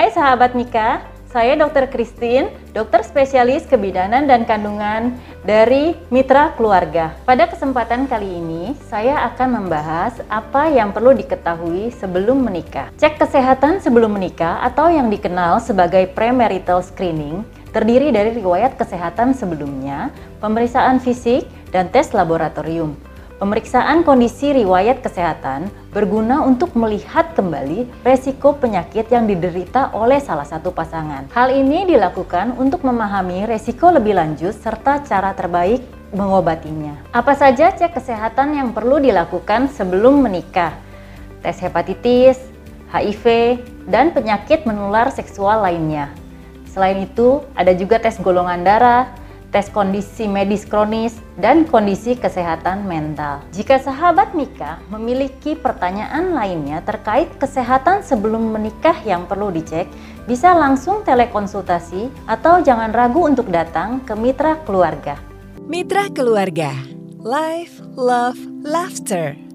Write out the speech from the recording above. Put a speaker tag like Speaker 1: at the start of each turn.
Speaker 1: Hai sahabat Mika, saya Dr. Christine, dokter spesialis kebidanan dan kandungan dari Mitra Keluarga. Pada kesempatan kali ini, saya akan membahas apa yang perlu diketahui sebelum menikah. Cek kesehatan sebelum menikah atau yang dikenal sebagai premarital screening terdiri dari riwayat kesehatan sebelumnya, pemeriksaan fisik, dan tes laboratorium. Pemeriksaan kondisi riwayat kesehatan berguna untuk melihat kembali resiko penyakit yang diderita oleh salah satu pasangan. Hal ini dilakukan untuk memahami resiko lebih lanjut serta cara terbaik mengobatinya. Apa saja cek kesehatan yang perlu dilakukan sebelum menikah? Tes hepatitis, HIV, dan penyakit menular seksual lainnya. Selain itu, ada juga tes golongan darah, tes kondisi medis kronis, dan kondisi kesehatan mental. Jika sahabat Mika memiliki pertanyaan lainnya terkait kesehatan sebelum menikah yang perlu dicek, bisa langsung telekonsultasi atau jangan ragu untuk datang ke Mitra Keluarga.
Speaker 2: Mitra Keluarga, Life, Love, Laughter.